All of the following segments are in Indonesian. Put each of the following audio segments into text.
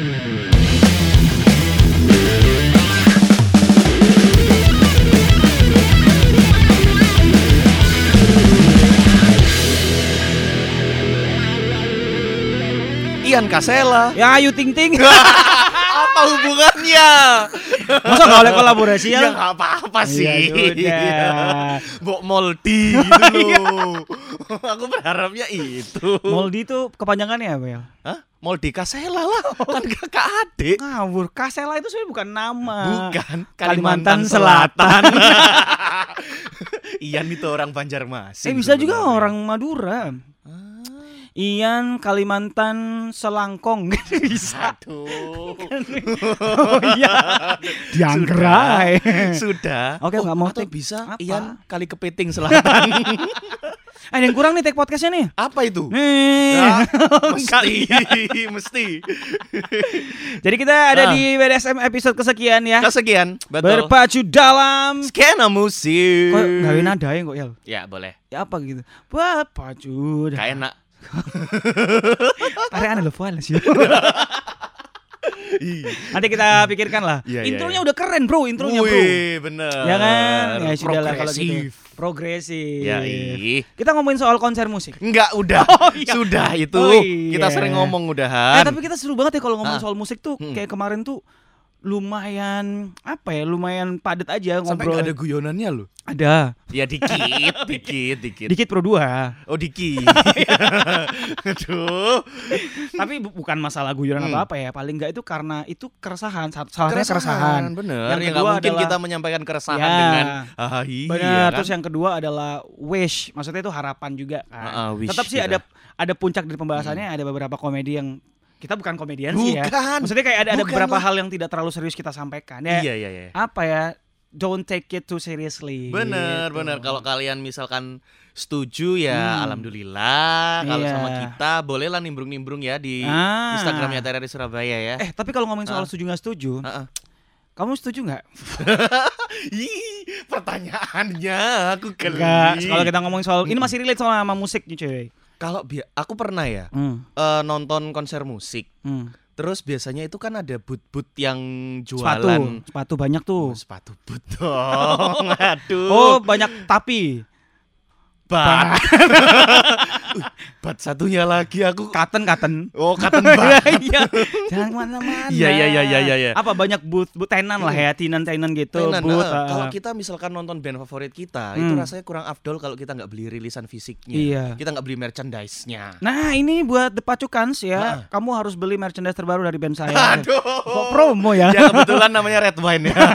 Ian Kasela. Ya Ayu Ting Ting. Apa hubungannya? Masa nggak oleh kolaborasi Ya ya? nggak apa-apa sih. Ya sudah. Bok Moldi gitu loh. Aku berharapnya itu. Moldi itu kepanjangannya apa ya? Hah? Moldi Kasela lah. Kan kakak adik. Ngawur, Kasela itu sebenarnya bukan nama. Bukan Kalimantan Selatan. Ian itu orang Banjarmasin. eh bisa juga orang Madura. Ian Kalimantan Selangkong bisa. Aduh. Oh iya. Dianggerai. Sudah. Oke, nggak mau atau bisa Apa? Ian kali kepiting selatan. Ada yang kurang nih take podcastnya nih. Apa itu? Nih. Ya, mesti, mesti. Jadi kita ada Ah. di BDSM episode kesekian ya. Kesekian, betul. Berpacu dalam. Skena musik. Kok gawe nada ya kok Yel? Ya boleh. Ya apa gitu? Berpacu. Kayak enak. Aneh lo sih. Nanti kita pikirkan lah. Iya, iya, intronya iya. udah keren bro, intronya bro. Wih, bener. Ya kan? Ya sudah lah kalau gitu. Progresif. Ya. Kita ngomongin soal konser musik. Enggak, udah. Oh, iya. Sudah itu. Oh, iya. Kita sering ngomong Eh udahan. tapi kita seru banget ya kalau ngomong Ah. soal musik tuh Hmm. kayak kemarin tuh lumayan apa ya lumayan padat aja Sampai ngobrol nggak ada guyonannya loh. ada Ya dikit, dikit, dikit. dikit pro dua Oh dikit. Aduh. tapi bu- bukan masalah guyonan Hmm. atau apa ya paling nggak itu karena itu keresahan salahnya keresahan bener. Yang Yang, kedua mungkin adalah- kita menyampaikan keresahan Ya. dengan ah iya kan? Terus yang kedua adalah wish, maksudnya itu harapan juga kan. Ah, ah, wish Tetap sih kita. ada ada puncak dari pembahasannya, ada beberapa komedi yang kita bukan komedian sih ya. Bukan. Maksudnya kayak ada ada Bukan beberapa lah. hal yang tidak terlalu serius kita sampaikan. Ya, Iya, iya, iya. Apa ya? Don't take it too seriously. Bener, gitu. bener. Kalau kalian misalkan setuju ya, Hmm. alhamdulillah. Kalau Iya. sama kita, bolehlah nimbrung-nimbrung ya di Ah. Instagramnya Terari Surabaya ya. Eh, tapi kalau ngomongin soal Ah. setuju nggak setuju, Ah, ah. kamu setuju nggak? Ih, pertanyaannya aku geli. Kalau kita ngomongin soal ini masih relate sama, sama musik nih, cuy. Kalau bi- aku pernah ya Hmm. eh, nonton konser musik. Hmm. Terus biasanya itu kan ada boot-boot yang Sepatu, jualan sepatu banyak tuh. Oh, sepatu boot dong. Aduh. Oh, banyak tapi. Bat. Uh, bat satunya lagi aku. Katen katen. Oh, katen bat. Iya. Jangan ke mana-mana. Iya, iya, iya, iya, iya, iya. Apa banyak booth, booth tenan lah ya, tenan-tenan gitu. Tenan, booth, eh, ah. kalau kita misalkan nonton band favorit kita, itu Hmm. rasanya kurang afdol kalau kita nggak beli rilisan fisiknya. Iya. Kita nggak beli merchandise-nya. Nah ini buat The Pacukans ya, Ah. kamu harus beli merchandise terbaru dari band saya. Aduh. Kok promo ya? Ya kebetulan namanya Red Wine ya.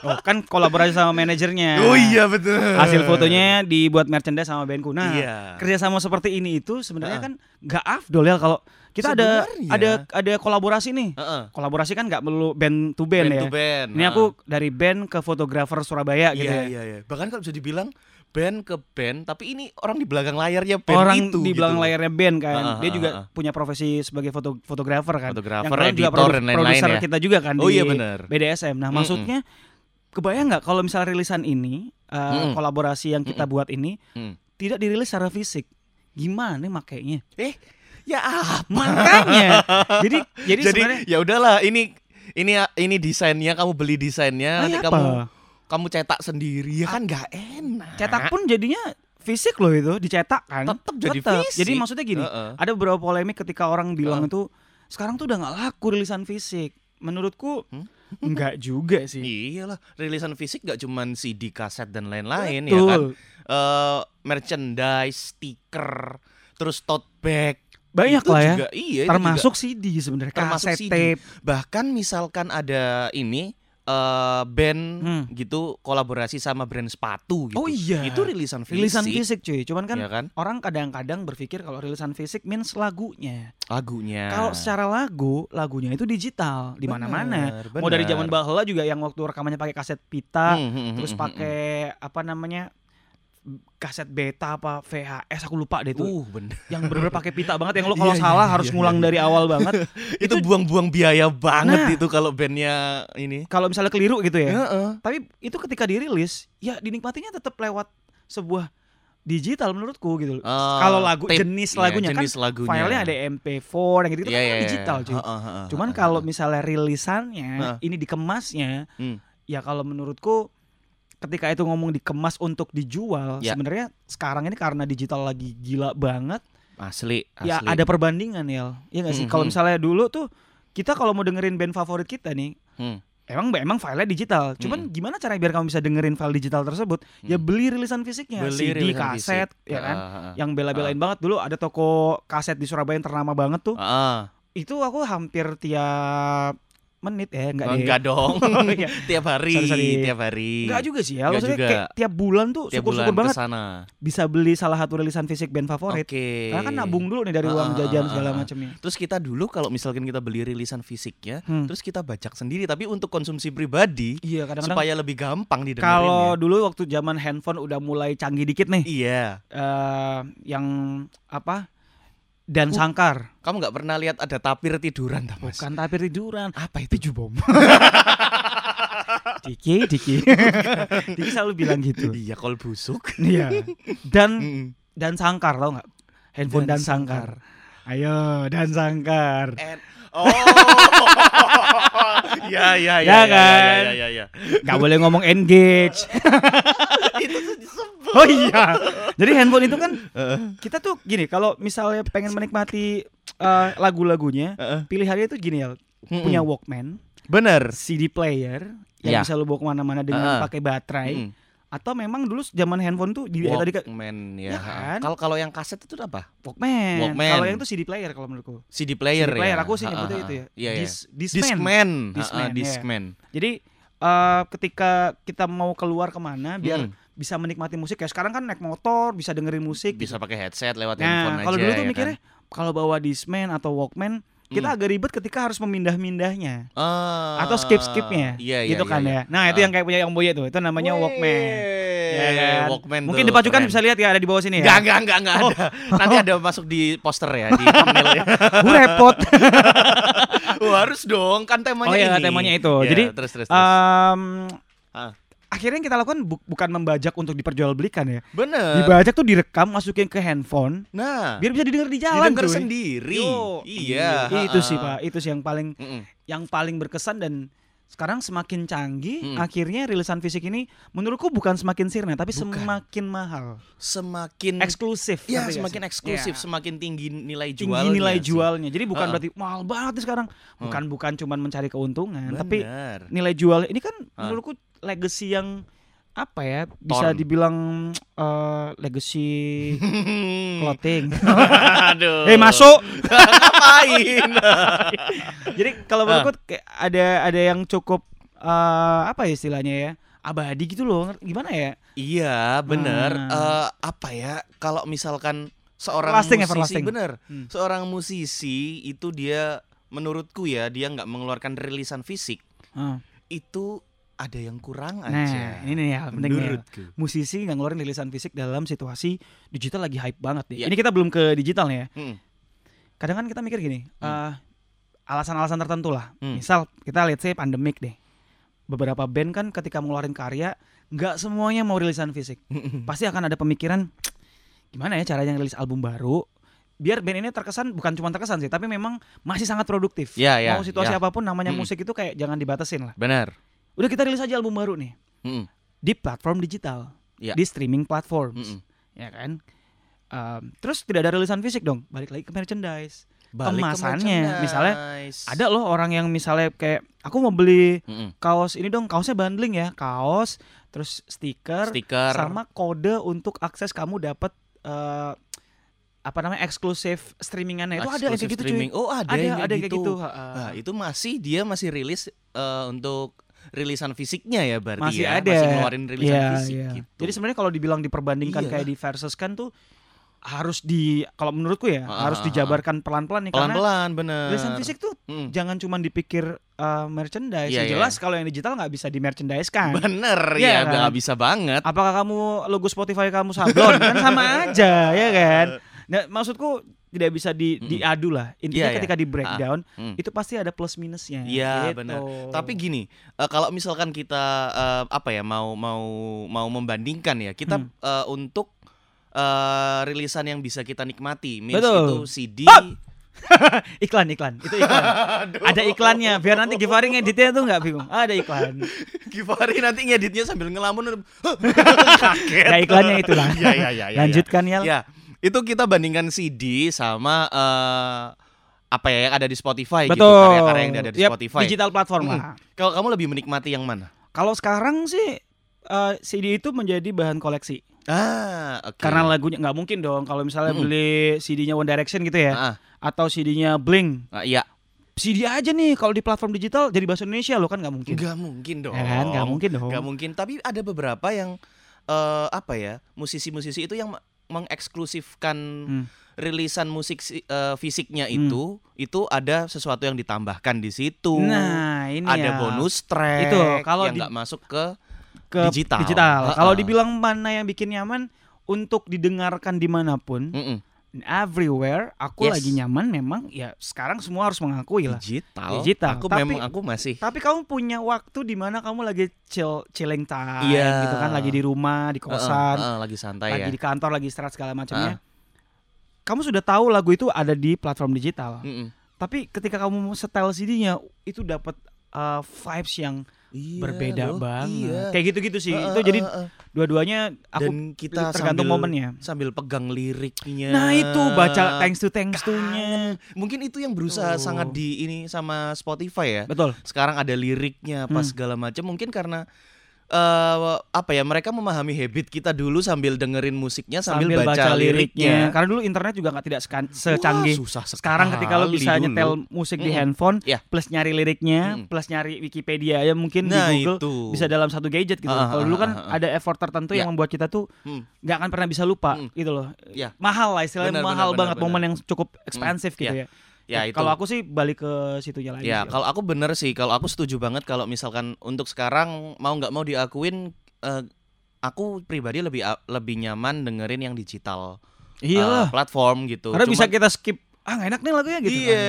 Oh, kan kolaborasi sama manajernya. oh iya betul. Hasil fotonya dibuat merchandise sama bandku. Nah, Iya. kerjasama seperti ini itu sebenarnya Ah. kan nggak afdol ya kalau kita ada Sebenarnya. ada ada kolaborasi nih. Heeh. Kolaborasi kan nggak perlu band to band, Band ya. to band. Ini heeh. aku dari band ke fotografer Surabaya gitu Iya ya. iya iya. Bahkan kalau bisa dibilang band ke band, tapi ini orang di belakang layarnya band orang itu. di belakang gitu. layarnya band kan. Ah, ah, dia juga punya profesi sebagai foto fotografer kan. Fotografer, Yang juga editor, produ- dan lain-lain produser ya. kita juga kan Oh di iya, bener. BDSM. Nah, Mm-mm. maksudnya kebayang nggak kalau misalnya rilisan ini uh, Mm-mm. kolaborasi yang kita buat ini Mm. tidak dirilis secara fisik. Gimana makainya? Eh, ya apa? Makanya. jadi jadi, Jadi sebenarnya ya udahlah, ini ini ini desainnya kamu beli desainnya, Ah, nanti kamu apa? kamu cetak sendiri ya kan nggak enak. cetak pun jadinya fisik loh itu dicetak kan. Tetep jadi Tetep. fisik. Jadi maksudnya gini, Heeh. ada beberapa polemik ketika orang bilang Heeh. itu sekarang tuh udah nggak laku rilisan fisik. Menurutku Hmm? Nggak juga sih. Iyalah, rilisan fisik gak cuman CD, kaset dan lain-lain ya kan. Eh, merchandise, stiker, terus tote bag. Banyak Itu lah ya. juga, iya, Termasuk CD sebenarnya, Termasuk kaset CD. tape. juga. bahkan misalkan ada ini eh band Hmm. gitu kolaborasi sama brand sepatu gitu. Oh iya. Itu rilisan fisik. Rilisan fisik cuy. Cuman kan ya kan? orang kadang-kadang berpikir kalau rilisan fisik means lagunya. Lagunya. Kalau secara lagu, lagunya itu digital di mana-mana. Mau dari zaman bahula juga yang waktu rekamannya pakai kaset pita, Hmm, hmm, hmm, terus hmm, hmm, pakai apa namanya? Kaset beta apa VHS aku lupa deh itu. Uh, bener. Yang bener-bener pakai pita banget yang lo kalau Iya, salah iya, harus iya, ngulang iya. dari awal banget. itu buang-buang biaya banget Nah. itu kalau bandnya ini. kalau misalnya keliru gitu ya. Heeh. Tapi itu ketika dirilis, ya dinikmatinya tetap lewat sebuah digital menurutku gitu. Eh, Kalau lagu tape, jenis iya, lagunya jenis kan lagunya. filenya ada MP4 yang gitu, -gitu Iya, kan iya, iya. digital cuy. Heeh, heeh, Cuman heeh, kalau misalnya rilisannya ini dikemasnya, Hmm. ya kalau menurutku ketika itu ngomong dikemas untuk dijual, Ya. sebenarnya sekarang ini karena digital lagi gila banget, asli, asli. ya ada perbandingan ya. Iya nggak sih? Mhm. Kalau misalnya dulu tuh kita kalau mau dengerin band favorit kita nih, Hmm. emang emang filenya digital. Cuman Mhm. gimana caranya biar kamu bisa dengerin file digital tersebut? Ya Hmm. beli rilisan fisiknya, Beli CD, rilisan kaset, fisik. ya kan? Heeh, heeh. Yang bela-belain banget dulu ada toko kaset di Surabaya yang ternama banget tuh. Heeh. Itu aku hampir tiap menit ya, enggak Oh, deh. enggak dong. Oh, iya. tiap hari, Sorry, sorry. tiap hari. Enggak juga sih ya, Nggak maksudnya juga. kayak tiap bulan tuh syukur-syukur banget ke sana. bisa beli salah satu rilisan fisik band favorit. Oke. Karena kan nabung dulu nih dari uang Ah, jajan ah, segala ah. macamnya. Terus kita dulu kalau misalkan kita beli rilisan fisiknya, Hmm. terus kita bajak sendiri tapi untuk konsumsi pribadi Iya, kadang-kadang supaya lebih gampang kalau didengerinnya. dulu waktu zaman handphone udah mulai canggih dikit nih, Iya. eh yang apa? Dan sangkar, Kamu nggak pernah lihat ada tapir tiduran, tak, Mas? bukan tapir tiduran. Apa itu? Biju bom. Diki, Diki. Diki selalu bilang gitu. Iya, kol busuk. Iya. Dan Mm. dan sangkar tau nggak? Handphone dan, Dan sangkar. Ayo, dan sangkar. And- oh. ya, ya, ya, Ya ya, kan? Ya, ya, ya, ya. Nggak boleh ngomong engage. itu disebut. Oh iya. Jadi handphone itu kan kita tuh gini, kalau misalnya pengen menikmati eh, lagu-lagunya, Heeh. pilihannya itu gini ya, Mm-mm. punya Walkman, Bener. CD player yang Ya. bisa lu bawa ke mana-mana dengan Heeh. pakai baterai, Mm. atau memang dulu zaman handphone tuh di eh, tadi ke Walkman Ya ya. kan? Kalau kalau yang kaset itu apa? Walkman. Walkman. Kalau yang itu CD player kalau menurutku. CD player CD player, ya. aku sih nyebutnya itu ya. Iya, iya. Dis- Discman. Discman. Discman, ya. Discman. Jadi eh, ketika kita mau keluar ke mana biar Mm. Bisa menikmati musik ya sekarang kan naik motor bisa dengerin musik Bisa pakai headset lewat Nah, handphone aja. kalau dulu tuh ya mikirnya kalau bawa Discman atau Walkman, kita Hmm. agak ribet ketika harus memindah-mindahnya kan? Ah, atau skip-skipnya. Iya, iya, gitu iya, kan iya. ya. Nah, itu Ah. yang kayak punya yang Boye tuh, itu namanya Walkman. Ya Wih, kan? Walkman Mungkin tuh, dipacukan keren. bisa lihat ya ada di bawah sini ya. enggak, enggak, enggak ada. Nanti ada masuk di poster ya, di thumbnail ya. Gue repot. Oh, harus dong, kan temanya Oh iya, ini. temanya itu. Ya, Jadi, terus terus. terus. Em, Ah. Akhirnya yang kita lakukan bu- bukan membajak untuk diperjualbelikan ya. Bener. Dibajak tuh direkam, masukin ke handphone, Nah, biar bisa didengar di jalan didengar cuy. sendiri. Yo, iya. Itu sih Pak, itu sih yang paling Mm-mm. yang paling berkesan dan sekarang semakin canggih, Hmm. akhirnya rilisan fisik ini menurutku bukan semakin sirna tapi Bukan. semakin mahal, Semakin eksklusif. Ya, semakin eksklusif, Iya. semakin tinggi nilai tinggi jualnya. nilai sih. jualnya. Jadi bukan Ha-ha. berarti mahal banget nih sekarang. Bukan bukan cuman mencari keuntungan, tapi Bener. nilai jual ini kan Ha. menurutku legacy yang apa ya bisa Torn. dibilang eh, legacy clothing. Aduh. eh masuk. Ngapain? Jadi kalau menurutku kayak ada ada yang cukup eh, apa ya istilahnya ya abadi gitu loh. Gimana ya? iya, bener. Hmm. Eh, apa ya? Kalau misalkan seorang Everlasting, musisi, everlasting. bener. Hmm. Seorang musisi itu dia, menurutku ya, dia nggak mengeluarkan rilisan fisik. Ah. Itu ada yang kurang Nah, aja. ini nih ya penting nih ya. Menurutku. Musisi nggak ngeluarin rilisan fisik dalam situasi digital lagi hype banget deh. Iya. Ini kita belum ke digital nih ya. Hmm. Kadang kan kita mikir gini, Hmm. eh, alasan-alasan tertentu lah. Hmm. Misal kita lihat say pandemik deh. Beberapa band kan ketika ngeluarin karya nggak semuanya mau rilisan fisik. Pasti akan ada pemikiran gimana ya caranya rilis album baru biar band ini terkesan bukan cuma terkesan sih tapi memang masih sangat produktif. Ya, ya, mau situasi ya. apa pun namanya Hmm. musik itu kayak jangan dibatasin lah. Bener. Udah kita rilis aja album baru nih Mm-mm. di platform digital, Ya. di streaming platforms, Mm-mm. ya kan. Um, terus tidak ada rilisan fisik dong, balik lagi ke merchandise. Balik ke Kemasannya, misalnya merchandise. Ada loh orang yang misalnya kayak aku mau beli Mm-mm. kaos ini dong, kaosnya bundling ya, kaos, terus stiker, stiker sama kode untuk akses kamu dapat eh, apa namanya eksklusif streamingannya itu ada kayak gitu streaming. cuy. Oh, ada, Ada yang ada yang kayak gitu. ha. Nah, itu masih dia masih rilis eh, untuk rilisan fisiknya ya berarti masih ya. ada. Masih ngeluarin rilisan Iya, fisik iya. gitu. Jadi sebenarnya kalau dibilang diperbandingkan Iya. kayak di versus kan tuh harus di kalau menurutku ya Ah, harus ah, dijabarkan pelan-pelan nih karena pelan-pelan bener. rilisan fisik tuh Mm. jangan cuma dipikir uh, merchandise. Ya iya. jelas kalau yang digital nggak bisa di merchandise kan. Bener Iya ya, kan? nggak bisa banget. Apakah kamu logo Spotify kamu sablon kan sama aja ya kan? Nah, maksudku tidak bisa di Mm-mm. diadu lah. Intinya Iya, iya. ketika di breakdown Mm. itu pasti ada plus minusnya. Iya, gitu. benar. Tapi gini, eh, kalau misalkan kita eh, apa ya mau mau mau membandingkan ya, kita Hmm. eh, untuk eh, rilisan yang bisa kita nikmati. Betul. itu CD. iklan iklan itu iklan ada iklannya biar nanti Givari ngeditnya tuh nggak bingung ada iklan Givari nanti ngeditnya sambil ngelamun. ya iklannya itulah Iya, iya, iya, iya, lanjutkan ya Ya, itu kita bandingkan CD sama eh, apa ya yang ada di Spotify gitu, betul karya-karya yang ada di Yap, Spotify. digital platform Mm. lah Kalau kamu lebih menikmati yang mana? kalau sekarang sih eh, CD itu menjadi bahan koleksi Ah, oke. karena lagunya nggak mungkin dong kalau misalnya Mm-mm. beli CD-nya One Direction gitu ya Ah, atau CD-nya Blink ah, iya, CD aja nih kalau di platform digital jadi bahasa Indonesia loh kan nggak mungkin nggak mungkin dong. Ya kan nggak mungkin dong Nggak mungkin. Tapi ada beberapa yang eh, apa ya musisi-musisi itu yang mengeksklusifkan Hmm. rilisan musik si- eh, fisiknya Hmm. itu itu ada sesuatu yang ditambahkan di situ. nah ini ada ya. bonus track Itu, kalau yang nggak masuk ke ke digital. digital. Ha-ha. Kalau dibilang mana yang bikin nyaman untuk didengarkan di mana pun, Mm-mm. Everywhere, aku Yes. lagi nyaman. Memang ya sekarang semua harus mengakui lah. digital. Digital. Aku Tapi- memang aku masih Tapi kamu punya waktu di mana kamu lagi chill, chilling time, Iya. gitu kan, lagi di rumah, di kosan, Heeh, heeh, lagi santai lagi ya. di kantor, lagi istirahat segala macamnya. Kamu sudah tahu lagu itu ada di platform digital. Mm-mm. Tapi ketika kamu setel CD-nya, itu dapat uh, vibes yang Iya berbeda loh, banget. Iya. Kayak gitu-gitu sih. Heeh, itu jadi heeh, heeh. dua-duanya aku dan kita tergantung sambil, momennya. sambil pegang liriknya. Nah itu baca thanks to thanks to-nya. Mungkin itu yang berusaha Oh. sangat di ini sama Spotify ya. Betul. Sekarang ada liriknya apa Hmm. segala macam. Mungkin karena eh apa ya mereka memahami habit kita dulu sambil dengerin musiknya sambil, baca, liriknya. Karena dulu internet juga nggak tidak secanggih. Wah, susah Sekarang ketika lo bisa dulu. nyetel musik di Mm-mm. handphone, Ya. plus nyari liriknya, Mm. plus nyari Wikipedia ya mungkin Nah, di Google itu. bisa dalam satu gadget gitu. Ah, Kalau dulu kan ah, ah. ada effort tertentu Ya. yang membuat kita tuh Hmm. nggak akan pernah bisa lupa Mm. gitu loh. Ya. Mahal lah istilahnya Benar, mahal benar, banget benar, momen yang cukup expensive gitu Ya. Ya. Ya itu. Kalau aku sih balik ke situnya lagi. Ya, sih. kalau aku bener sih, kalau aku setuju banget kalau misalkan untuk sekarang mau nggak mau diakuin, eh, aku pribadi lebih lebih nyaman dengerin yang digital Iyalah. eh, platform gitu. Karena bisa Cuman- kita skip ah nggak enak nih lagunya gitu. kan. Iya,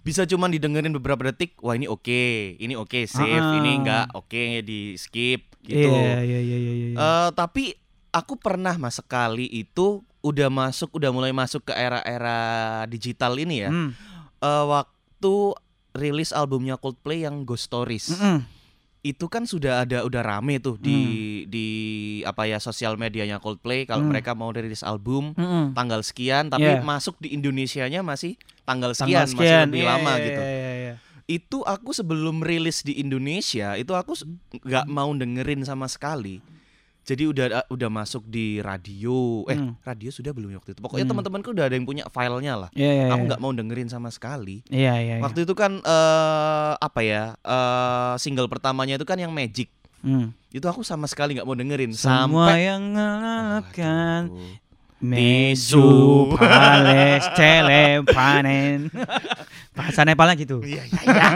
bisa cuman didengerin beberapa detik. Wah ini oke, ini oke save, Ah. ini enggak oke di skip gitu. Iya iya iya iya. iya. Eh, tapi aku pernah mas sekali itu udah masuk, udah mulai masuk ke era-era digital ini ya. Hmm. Eh, waktu rilis albumnya Coldplay yang Ghost Stories. Mm-mm. itu kan sudah ada udah rame tuh di di apa ya sosial medianya Coldplay kalau Hmm. mereka mau rilis album Mm-mm. tanggal sekian tapi Yeah. masuk di Indonesianya masih tanggal Tanggal sekian, masih lebih Iya, lama iya, gitu. iya, iya, iya. Itu aku sebelum rilis di Indonesia itu aku nggak mau dengerin sama sekali. Jadi udah udah masuk di radio. Eh, Hmm. radio sudah belum ya waktu itu. Pokoknya Hmm. teman-temanku udah ada yang punya filenya lah. Iya iya. Aku iya. nggak mau dengerin sama sekali. Iya iya. iya. Waktu itu kan eh apa ya? eh single pertamanya itu kan yang Magic. Hmm. Itu aku sama sekali nggak mau dengerin Semua sampai yang mengalahkan Mesu pales celem panen Bahasa Nepalnya gitu Iya iya iya.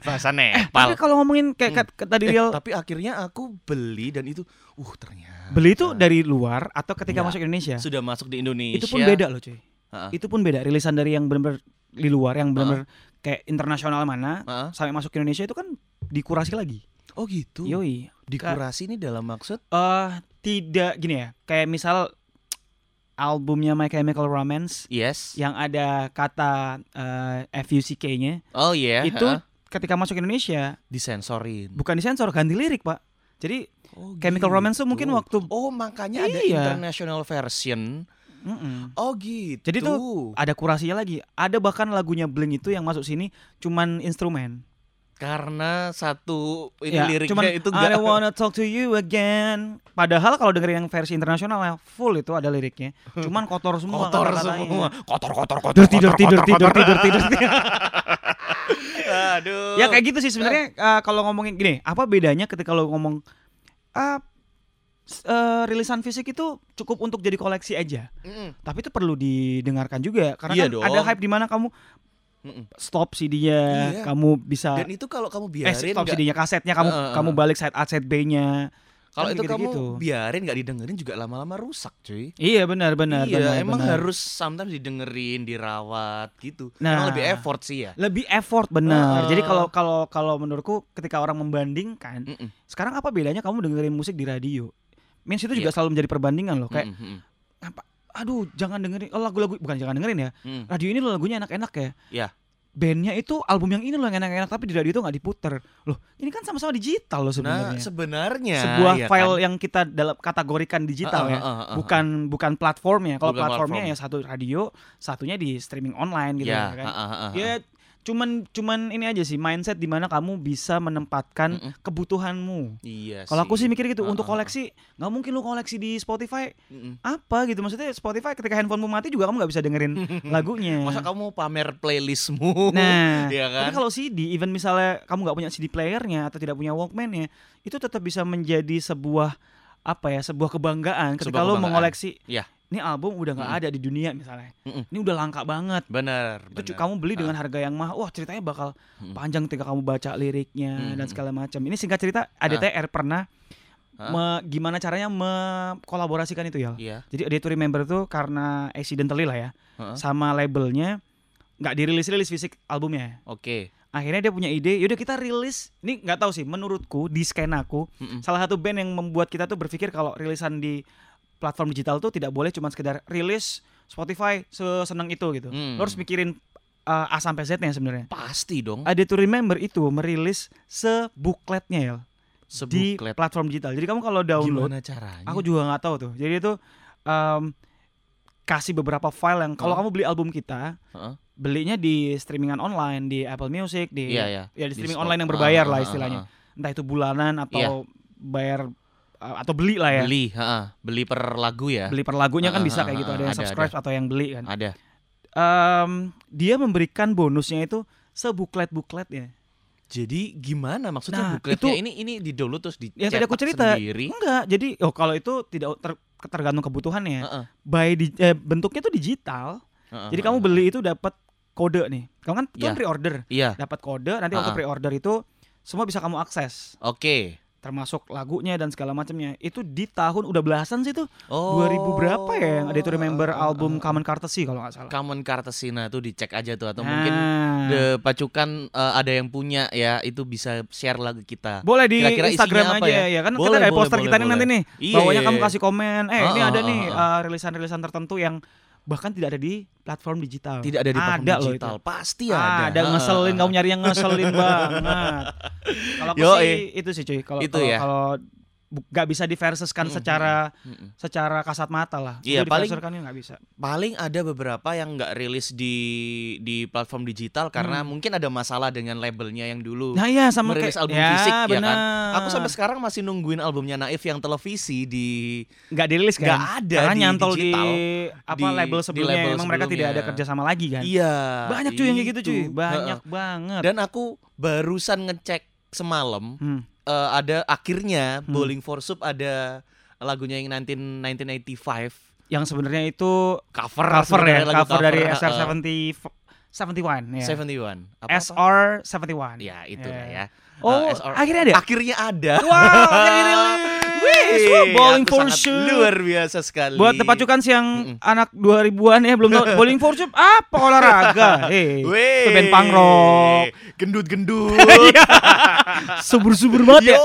Bahasa Tapi Nepal. kalau ngomongin kayak kat- tadi Eh, Riel tapi akhirnya aku beli dan itu uh ternyata Beli itu dari luar atau ketika Enggak. masuk Indonesia sudah masuk di Indonesia. Itu pun beda loh cuy Heeh. Itu pun beda Rilisan dari yang benar-benar di luar Yang benar-benar kayak internasional mana Heeh. Sampai masuk ke Indonesia itu kan dikurasi lagi Oh gitu. Yoi Dikurasi ini dalam maksud eh Tidak gini ya Kayak misal Albumnya My Chemical Romance yes. Yang ada kata eh, F-U-C-K-nya Oh iya. Itu heeh. ketika masuk Indonesia disensorin. bukan disensor ganti lirik pak jadi Oh, Chemical gitu. Romance tuh mungkin waktu Oh makanya ada Iya. international version. Mm-mm. Oh gitu. Jadi tuh ada kurasinya lagi ada bahkan lagunya Blink itu yang masuk sini cuman instrumen karena satu ini Ya, liriknya cuman itu I enggak don't wanna talk to you again padahal kalau dengerin yang versi internasional yang full itu ada liriknya cuman kotor semua kotor kata-katanya. semua. Kotor kotor kotor. tidur tidur kotor, tidur kotor, tidur kotor. tidur tidur Aduh. ya kayak gitu sih sebenarnya eh, kalau ngomongin gini apa bedanya ketika lo ngomong s- eh, rilisan fisik itu cukup untuk jadi koleksi aja Mm-mm. tapi itu perlu didengarkan juga karena Iya kan dong. ada hype di mana kamu Mm-mm. stop CD-nya Iya. kamu bisa Dan itu kalau kamu eh biarin stop nggak- CD-nya kasetnya kamu Heeh, kamu balik side A side B-nya kalau Kan itu kamu gitu-gitu. biarin nggak didengerin juga lama-lama rusak, cuy. iya benar benar iya, benar, emang benar. harus sometimes didengerin, dirawat gitu. Nah. Emang lebih effort sih ya. lebih effort benar Heeh. jadi kalau kalau kalau menurutku ketika orang membandingkan Mm-mm. sekarang apa bedanya kamu dengerin musik di radio Means itu juga Iya. selalu menjadi perbandingan loh kayak mm-mm. apa aduh jangan dengerin oh, lagu-lagu bukan jangan dengerin ya. Hmm. Radio ini loh lagunya enak-enak ya. Iya. Bandnya itu album yang ini loh yang enak-enak tapi di radio itu nggak diputer. Loh, ini kan sama-sama digital loh Nah, sebenarnya. sebenarnya Sebuah ya file kan? yang kita dalam kategorikan digital Heeh, ya. heeh, heeh, bukan bukan platformnya. Kalau platformnya platform. ya satu radio, satunya di streaming online gitu ya, ya kan. heeh, heeh, Ya cuman cuman ini aja sih mindset di mana kamu bisa menempatkan Mm-mm. kebutuhanmu. Iya Kalau aku sih mikir gitu Heeh, untuk heeh. koleksi nggak mungkin lu koleksi di Spotify Mm-mm. apa gitu maksudnya Spotify ketika handphonemu mati juga kamu nggak bisa dengerin lagunya. Masa kamu pamer playlistmu? Nah, Iya kan? tapi kalau CD, even misalnya kamu nggak punya CD playernya atau tidak punya Walkman-nya, itu tetap bisa menjadi sebuah apa ya, sebuah kebanggaan ketika Sebuah lo kebanggaan. mengoleksi. Iya. Ini album udah nggak Mm-mm. ada di dunia misalnya. Mm-mm. Ini udah langka banget. Bener. Itu bener. kamu beli dengan harga yang mahal. Wah, ceritanya bakal Mm. panjang ketika kamu baca liriknya dan Mm-mm. segala macam. Ini singkat cerita, ADTR pernah Hah? me- gimana caranya mengkolaborasikan itu ya. Iya. Jadi A Day to Remember tuh karena accidentally lah ya, Heeh. sama labelnya nggak dirilis-rilis fisik albumnya. Oke. akhirnya dia punya ide yaudah kita rilis ini nggak tahu sih menurutku di skenaku Mm-mm. salah satu band yang membuat kita tuh berpikir kalau rilisan di platform digital tuh tidak boleh cuma sekedar rilis Spotify seseneng itu gitu Hmm. lo harus mikirin uh, A sampai Z nya sebenarnya Pasti dong. ada to remember itu merilis sebukletnya ya di Sebuklet. platform digital jadi kamu kalau download Gimana caranya? aku juga nggak tahu tuh jadi itu um, kasih beberapa file yang kalau Heeh. kamu beli album kita Heeh. belinya di streamingan online di Apple Music di Iya, iya. ya di streaming Di online yang berbayar Ah, lah ah, istilahnya ah, entah itu bulanan atau bayar uh, atau beli lah ah. ya Beli, heeh. beli per lagu ya. beli per lagunya kan Ah, bisa kayak gitu ada yang ada, subscribe atau yang beli kan Ada. Em, dia memberikan bonusnya itu sebuklet bukletnya Jadi gimana maksudnya Nah, bukletnya itu- ini ini di download terus yang tadi aku cerita sendiri. enggak jadi oh kalau itu tidak ter- tergantung kebutuhannya Heeh. by di, eh, bentuknya tuh digital Heeh, jadi kamu beli itu dapat kode nih kamu kan itu kan Iya. pre-order Iya. dapat kode nanti waktu Ah, ah. pre-order itu semua bisa kamu akses Oke. Termasuk lagunya dan segala macamnya itu di tahun udah belasan sih tuh Oh. 2000 berapa ya yang ada itu remember Ah, ah, album ah. Common Courtesy kalau nggak salah Common Courtesy nah tuh dicek aja tuh atau Nah, mungkin the pacukan eh, ada yang punya ya itu bisa share lagu kita. boleh di Kira-kira isinya Instagram aja ya? ya, kan kita Boleh, ada boleh, poster boleh, kita nih nanti boleh. nih Iya, bawahnya iya, kamu iya. kasih komen eh ini Ah, ada ah, nih ah, uh, rilisan-rilisan tertentu yang bahkan tidak ada di platform digital Tidak ada di platform Ada loh digital. itu. Pasti ada. ada Heeh, ngeselin kamu nyari yang ngeselin banget kalau aku Yoi. sih itu sih cuy kalau Itu kalau ya. kalau nggak bisa diversuskan Mm-mm, secara Mm-mm. secara kasat mata lah Iya, paling- nggak bisa Paling ada beberapa yang nggak rilis di di platform digital karena Hmm. mungkin ada masalah dengan labelnya yang dulu. nah iya sama Merilis kayak album ya, fisik, ya kan? Aku sampai sekarang masih nungguin albumnya Naif yang televisi di nggak dirilis kan Nggak ada karena di nyantol di digital. apa Di- label di sebelumnya label emang mereka tidak ada kerjasama lagi kan Iya. banyak cuy yang kayak gitu cuy banyak Heeh. banget Dan aku barusan ngecek semalam Hmm. eh, ada akhirnya Hmm. Bowling for Soup ada lagunya yang 19 1985 yang sebenarnya itu cover cover ya lagu cover dari heeh. SR70 71 ya. 71 apa SR71 ya itu lah Ya. oh Eh, SR akhirnya ada? Akhirnya ada. Wow akhirnya dirilis Wih, bowling for soup luar biasa sekali buat tempat cukan siang Mm-mm. anak 2000-an ya belum tahu bowling for soup apa olahraga eh Weh, itu band punk rock gendut-gendut Iya. subur-subur banget ya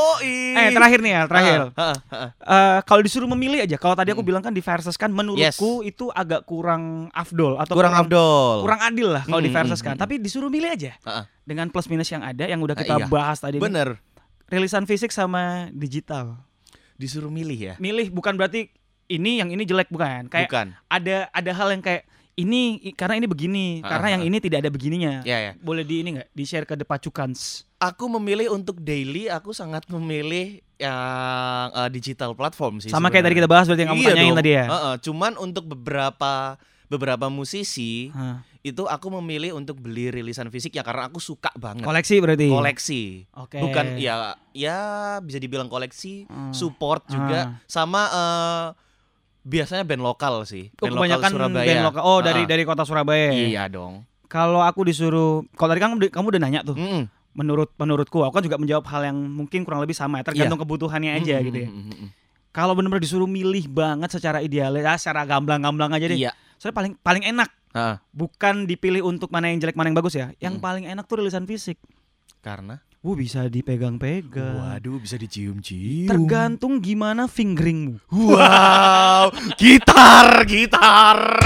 eh terakhir nih ya terakhir ah, ah. Eh, kalau disuruh memilih aja, kalau tadi aku Mm. bilang kan diversuskan, menurutku itu agak kurang afdol atau kurang afdol kurang adil lah kalau Mm, diversuskan. mm, mm, Tapi disuruh milih aja Ah, ah. dengan plus minus yang ada, yang udah Ah, kita iya. bahas tadi. nih. bener Rilisan fisik sama digital. Disuruh milih ya Milih bukan berarti ini yang ini jelek bukan. Kayak bukan ada ada hal yang kayak ini karena ini begini, Ah, karena yang ini tidak ada begininya. ya ya Boleh di ini nggak? Di share ke Depacukans. aku memilih untuk daily aku sangat memilih yang eh, digital platform sih Sama kayak tadi kita bahas berarti yang kamu Iya tanyain dong. tadi ya. Heeh, cuman untuk beberapa beberapa musisi Hah. Itu aku memilih untuk beli rilisan fisik ya karena aku suka banget Koleksi berarti. koleksi Oke. bukan ya ya bisa dibilang koleksi Hmm. support juga sama eh, biasanya band lokal sih Oh, band kebanyakan lokal Surabaya band lokal. Oh, dari Ah, dari kota Surabaya. ya? iya dong Kalau aku disuruh, kalau tadi kamu kamu udah nanya tuh, Mm-mm. menurut menurutku, aku kan juga menjawab hal yang mungkin kurang lebih sama, ya, tergantung kebutuhannya aja Mm-mm, gitu ya. mm-mm. Kalau benar-benar disuruh milih banget secara ideal, ya secara gamblang-gamblang aja deh. iya Soalnya paling paling enak, bukan dipilih untuk mana yang jelek mana yang bagus ya yang hmm. paling enak tuh rilisan fisik karena Wuh bisa dipegang-pegang. Waduh bisa dicium-cium. Tergantung gimana fingeringmu. Wow, gitar, gitar.